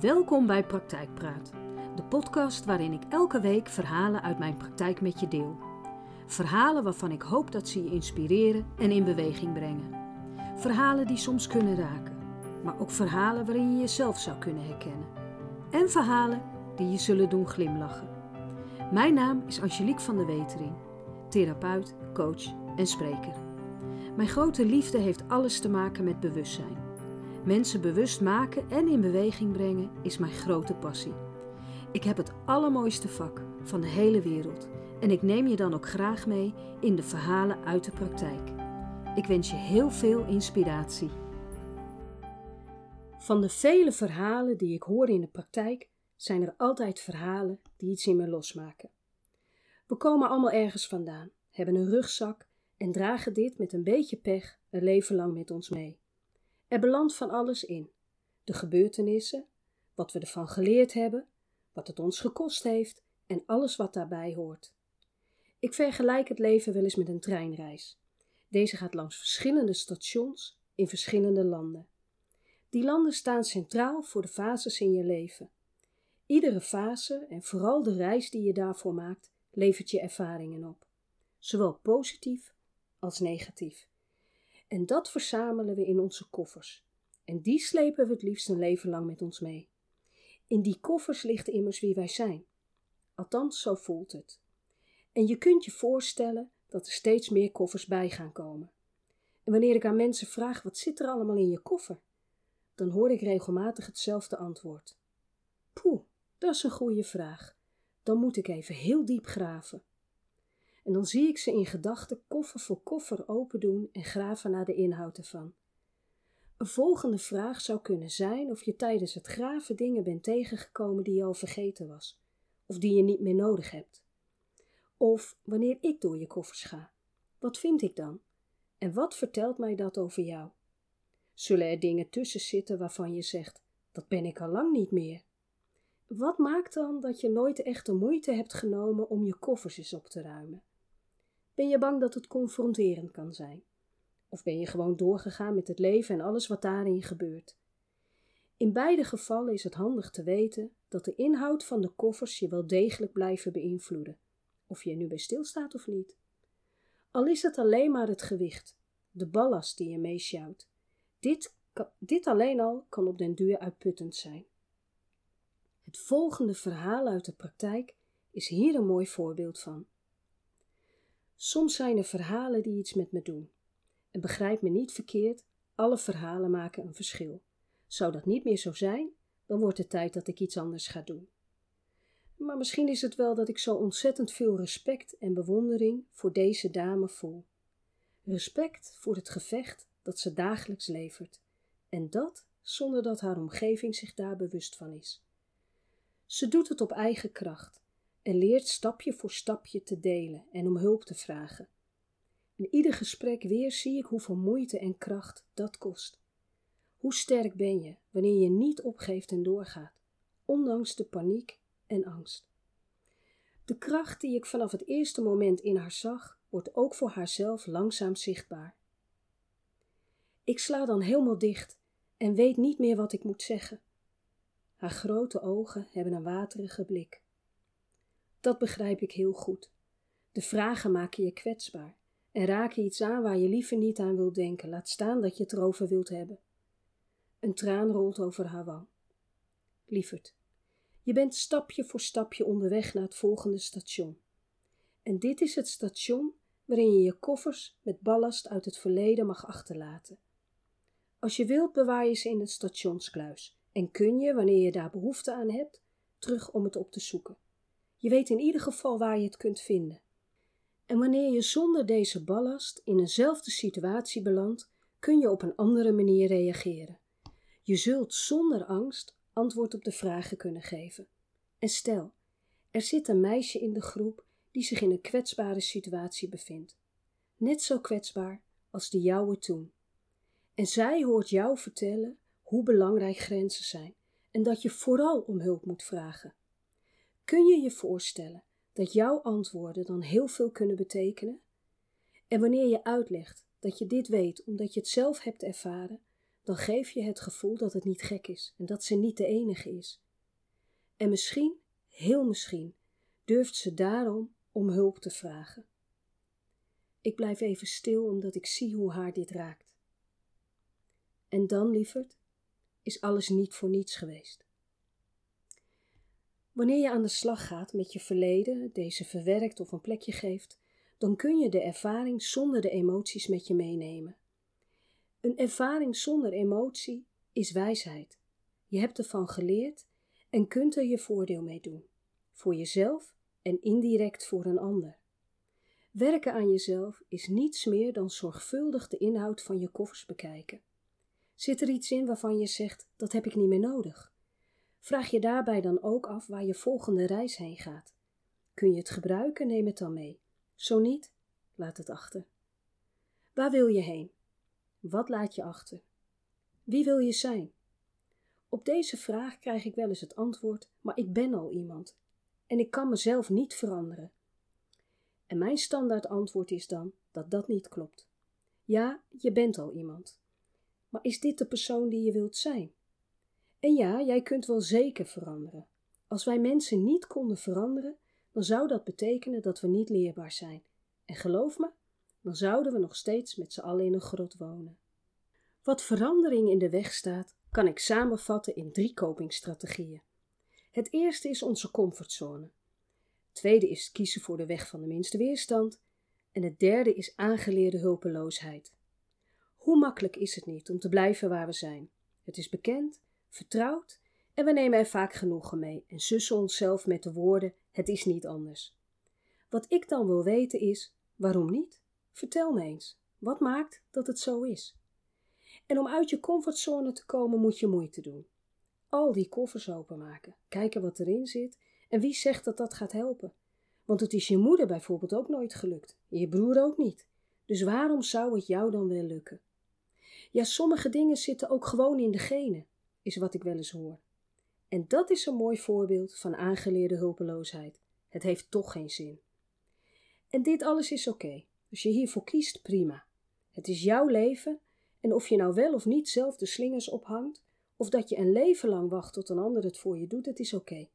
Welkom bij Praktijkpraat, de podcast waarin ik elke week verhalen uit mijn praktijk met je deel. Verhalen waarvan ik hoop dat ze je inspireren en in beweging brengen. Verhalen die soms kunnen raken, maar ook verhalen waarin je jezelf zou kunnen herkennen. En verhalen die je zullen doen glimlachen. Mijn naam is Angelique van der Wetering, therapeut, coach en spreker. Mijn grote liefde heeft alles te maken met bewustzijn. Mensen bewust maken en in beweging brengen is mijn grote passie. Ik heb het allermooiste vak van de hele wereld en ik neem je dan ook graag mee in de verhalen uit de praktijk. Ik wens je heel veel inspiratie. Van de vele verhalen die ik hoor in de praktijk zijn er altijd verhalen die iets in me losmaken. We komen allemaal ergens vandaan, hebben een rugzak en dragen dit met een beetje pech een leven lang met ons mee. Er belandt van alles in: de gebeurtenissen, wat we ervan geleerd hebben, wat het ons gekost heeft en alles wat daarbij hoort. Ik vergelijk het leven wel eens met een treinreis. Deze gaat langs verschillende stations in verschillende landen. Die landen staan centraal voor de fases in je leven. Iedere fase en vooral de reis die je daarvoor maakt, levert je ervaringen op, zowel positief als negatief. En dat verzamelen we in onze koffers. En die slepen we het liefst een leven lang met ons mee. In die koffers ligt immers wie wij zijn. Althans, zo voelt het. En je kunt je voorstellen dat er steeds meer koffers bij gaan komen. En wanneer ik aan mensen vraag wat zit er allemaal in je koffer, dan hoor ik regelmatig hetzelfde antwoord. Poeh, dat is een goede vraag. Dan moet ik even heel diep graven. En dan zie ik ze in gedachten koffer voor koffer open doen en graven naar de inhoud ervan. Een volgende vraag zou kunnen zijn of je tijdens het graven dingen bent tegengekomen die je al vergeten was, of die je niet meer nodig hebt. Of wanneer ik door je koffers ga, wat vind ik dan? En wat vertelt mij dat over jou? Zullen er dingen tussen zitten waarvan je zegt: dat ben ik al lang niet meer? Wat maakt dan dat je nooit echt de moeite hebt genomen om je koffers eens op te ruimen? Ben je bang dat het confronterend kan zijn? Of ben je gewoon doorgegaan met het leven en alles wat daarin gebeurt? In beide gevallen is het handig te weten dat de inhoud van de koffers je wel degelijk blijven beïnvloeden, of je er nu bij stilstaat of niet. Al is het alleen maar het gewicht, de ballast die je meesjouwt. Dit, dit alleen al kan op den duur uitputtend zijn. Het volgende verhaal uit de praktijk is hier een mooi voorbeeld van. Soms zijn er verhalen die iets met me doen. En begrijp me niet verkeerd, alle verhalen maken een verschil. Zou dat niet meer zo zijn, dan wordt het tijd dat ik iets anders ga doen. Maar misschien is het wel dat ik zo ontzettend veel respect en bewondering voor deze dame voel. Respect voor het gevecht dat ze dagelijks levert, en dat zonder dat haar omgeving zich daar bewust van is. Ze doet het op eigen kracht en leert stapje voor stapje te delen en om hulp te vragen. In ieder gesprek weer zie ik hoeveel moeite en kracht dat kost. Hoe sterk ben je wanneer je niet opgeeft en doorgaat, ondanks de paniek en angst. De kracht die ik vanaf het eerste moment in haar zag, wordt ook voor haarzelf langzaam zichtbaar. Ik sla dan helemaal dicht en weet niet meer wat ik moet zeggen. Haar grote ogen hebben een waterige blik. Dat begrijp ik heel goed. De vragen maken je kwetsbaar en raken iets aan waar je liever niet aan wilt denken, laat staan dat je het erover wilt hebben. Een traan rolt over haar wang. Lieverd, je bent stapje voor stapje onderweg naar het volgende station. En dit is het station waarin je je koffers met ballast uit het verleden mag achterlaten. Als je wilt, bewaar je ze in het stationskluis en kun je, wanneer je daar behoefte aan hebt, terug om het op te zoeken. Je weet in ieder geval waar je het kunt vinden. En wanneer je zonder deze ballast in eenzelfde situatie belandt, kun je op een andere manier reageren. Je zult zonder angst antwoord op de vragen kunnen geven. En stel, er zit een meisje in de groep die zich in een kwetsbare situatie bevindt. Net zo kwetsbaar als de jouwe toen. En zij hoort jou vertellen hoe belangrijk grenzen zijn en dat je vooral om hulp moet vragen. Kun je je voorstellen dat jouw antwoorden dan heel veel kunnen betekenen? En wanneer je uitlegt dat je dit weet omdat je het zelf hebt ervaren, dan geef je het gevoel dat het niet gek is en dat ze niet de enige is. En misschien, heel misschien, durft ze daarom om hulp te vragen. Ik blijf even stil omdat ik zie hoe haar dit raakt. En dan, lieverd, is alles niet voor niets geweest. Wanneer je aan de slag gaat met je verleden, deze verwerkt of een plekje geeft, dan kun je de ervaring zonder de emoties met je meenemen. Een ervaring zonder emotie is wijsheid. Je hebt ervan geleerd en kunt er je voordeel mee doen, voor jezelf en indirect voor een ander. Werken aan jezelf is niets meer dan zorgvuldig de inhoud van je koffers bekijken. Zit er iets in waarvan je zegt: dat heb ik niet meer nodig? Vraag je daarbij dan ook af waar je volgende reis heen gaat. Kun je het gebruiken, neem het dan mee. Zo niet, laat het achter. Waar wil je heen? Wat laat je achter? Wie wil je zijn? Op deze vraag krijg ik wel eens het antwoord: maar ik ben al iemand en ik kan mezelf niet veranderen. En mijn standaard antwoord is dan dat dat niet klopt. Ja, je bent al iemand. Maar is dit de persoon die je wilt zijn? En ja, jij kunt wel zeker veranderen. Als wij mensen niet konden veranderen, dan zou dat betekenen dat we niet leerbaar zijn. En geloof me, dan zouden we nog steeds met z'n allen in een grot wonen. Wat verandering in de weg staat, kan ik samenvatten in drie copingstrategieën. Het eerste is onze comfortzone. Het tweede is kiezen voor de weg van de minste weerstand. En het derde is aangeleerde hulpeloosheid. Hoe makkelijk is het niet om te blijven waar we zijn? Het is bekend, vertrouwd en we nemen er vaak genoegen mee en sussen onszelf met de woorden: het is niet anders. Wat ik dan wil weten is: waarom niet? Vertel me eens, wat maakt dat het zo is? En om uit je comfortzone te komen moet je moeite doen. Al die koffers openmaken, kijken wat erin zit en wie zegt dat dat gaat helpen? Want het is je moeder bijvoorbeeld ook nooit gelukt, je broer ook niet. Dus waarom zou het jou dan wel lukken? Ja, sommige dingen zitten ook gewoon in de genen, is wat ik wel eens hoor. En dat is een mooi voorbeeld van aangeleerde hulpeloosheid. Het heeft toch geen zin. En dit alles is oké. Als je hiervoor kiest, prima. Het is jouw leven en of je nou wel of niet zelf de slingers ophangt, of dat je een leven lang wacht tot een ander het voor je doet, het is oké.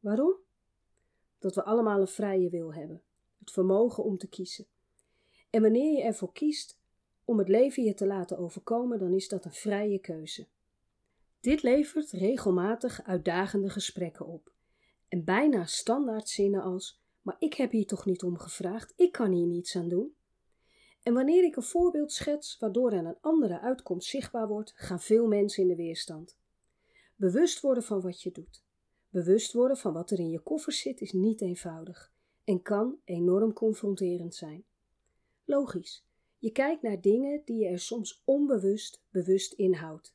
Waarom? Dat we allemaal een vrije wil hebben, het vermogen om te kiezen. En wanneer je ervoor kiest om het leven je te laten overkomen, dan is dat een vrije keuze. Dit levert regelmatig uitdagende gesprekken op. En bijna standaard zinnen als: Maar ik heb hier toch niet om gevraagd, ik kan hier niets aan doen. En wanneer ik een voorbeeld schets waardoor er een andere uitkomst zichtbaar wordt, gaan veel mensen in de weerstand. Bewust worden van wat je doet. Bewust worden van wat er in je koffer zit is niet eenvoudig en kan enorm confronterend zijn. Logisch, je kijkt naar dingen die je er soms onbewust bewust inhoudt.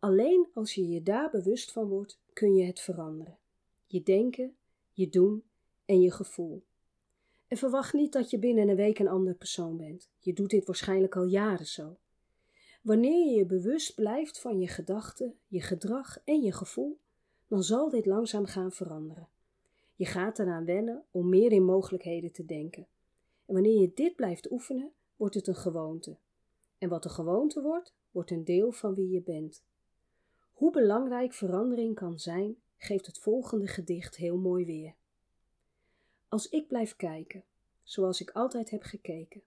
Alleen als je je daar bewust van wordt, kun je het veranderen. Je denken, je doen en je gevoel. En verwacht niet dat je binnen een week een ander persoon bent. Je doet dit waarschijnlijk al jaren zo. Wanneer je je bewust blijft van je gedachten, je gedrag en je gevoel, dan zal dit langzaam gaan veranderen. Je gaat eraan wennen om meer in mogelijkheden te denken. En wanneer je dit blijft oefenen, wordt het een gewoonte. En wat een gewoonte wordt, wordt een deel van wie je bent. Hoe belangrijk verandering kan zijn, geeft het volgende gedicht heel mooi weer. Als ik blijf kijken, zoals ik altijd heb gekeken,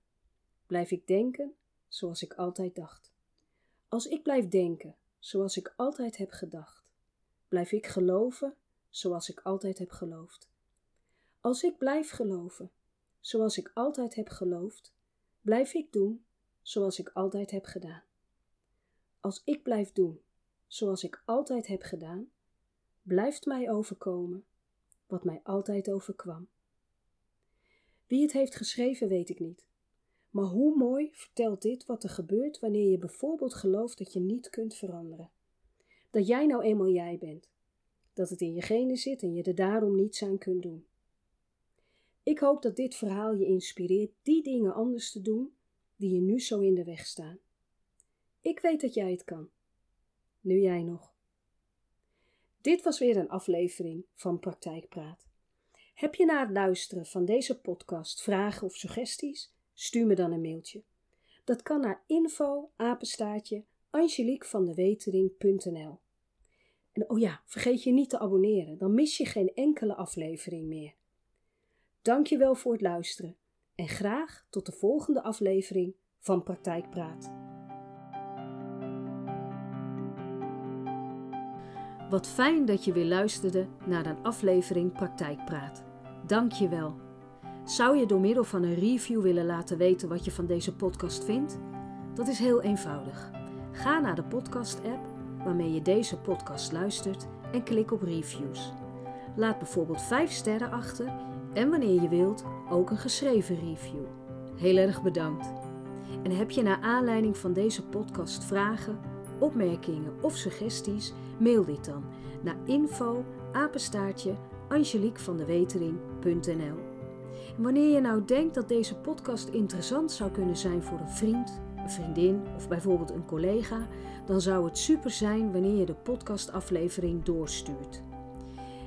blijf ik denken zoals ik altijd dacht. Als ik blijf denken zoals ik altijd heb gedacht, blijf ik geloven zoals ik altijd heb geloofd. Als ik blijf geloven zoals ik altijd heb geloofd, blijf ik doen zoals ik altijd heb gedaan. Als ik blijf doen zoals ik altijd heb gedaan, blijft mij overkomen wat mij altijd overkwam. Wie het heeft geschreven, weet ik niet. Maar hoe mooi vertelt dit wat er gebeurt wanneer je bijvoorbeeld gelooft dat je niet kunt veranderen. Dat jij nou eenmaal jij bent. Dat het in je genen zit en je er daarom niets aan kunt doen. Ik hoop dat dit verhaal je inspireert die dingen anders te doen die je nu zo in de weg staan. Ik weet dat jij het kan. Nu jij nog. Dit was weer een aflevering van Praktijkpraat. Heb je na het luisteren van deze podcast vragen of suggesties? Stuur me dan een mailtje. Dat kan naar info apenstaartje. En oh ja, vergeet je niet te abonneren, dan mis je geen enkele aflevering meer. Dankjewel voor het luisteren en graag tot de volgende aflevering van Praktijkpraat. Wat fijn dat je weer luisterde naar een aflevering Praktijkpraat. Dank je wel. Zou je door middel van een review willen laten weten wat je van deze podcast vindt? Dat is heel eenvoudig. Ga naar de podcast-app waarmee je deze podcast luistert en klik op reviews. Laat bijvoorbeeld 5 sterren achter en wanneer je wilt ook een geschreven review. Heel erg bedankt. En heb je naar aanleiding van deze podcast vragen, opmerkingen of suggesties? Mail dit dan naar info apenstaartje Wanneer je nou denkt dat deze podcast interessant zou kunnen zijn voor een vriend, een vriendin of bijvoorbeeld een collega, dan zou het super zijn wanneer je de podcastaflevering doorstuurt.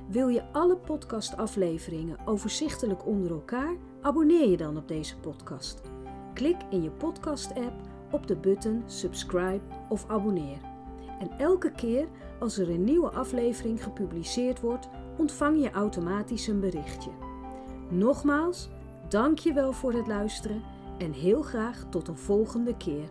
Wil je alle podcastafleveringen overzichtelijk onder elkaar? Abonneer je dan op deze podcast. Klik in je podcast-app op de button subscribe of abonneer. En elke keer als er een nieuwe aflevering gepubliceerd wordt, ontvang je automatisch een berichtje. Nogmaals, dank je wel voor het luisteren en heel graag tot een volgende keer.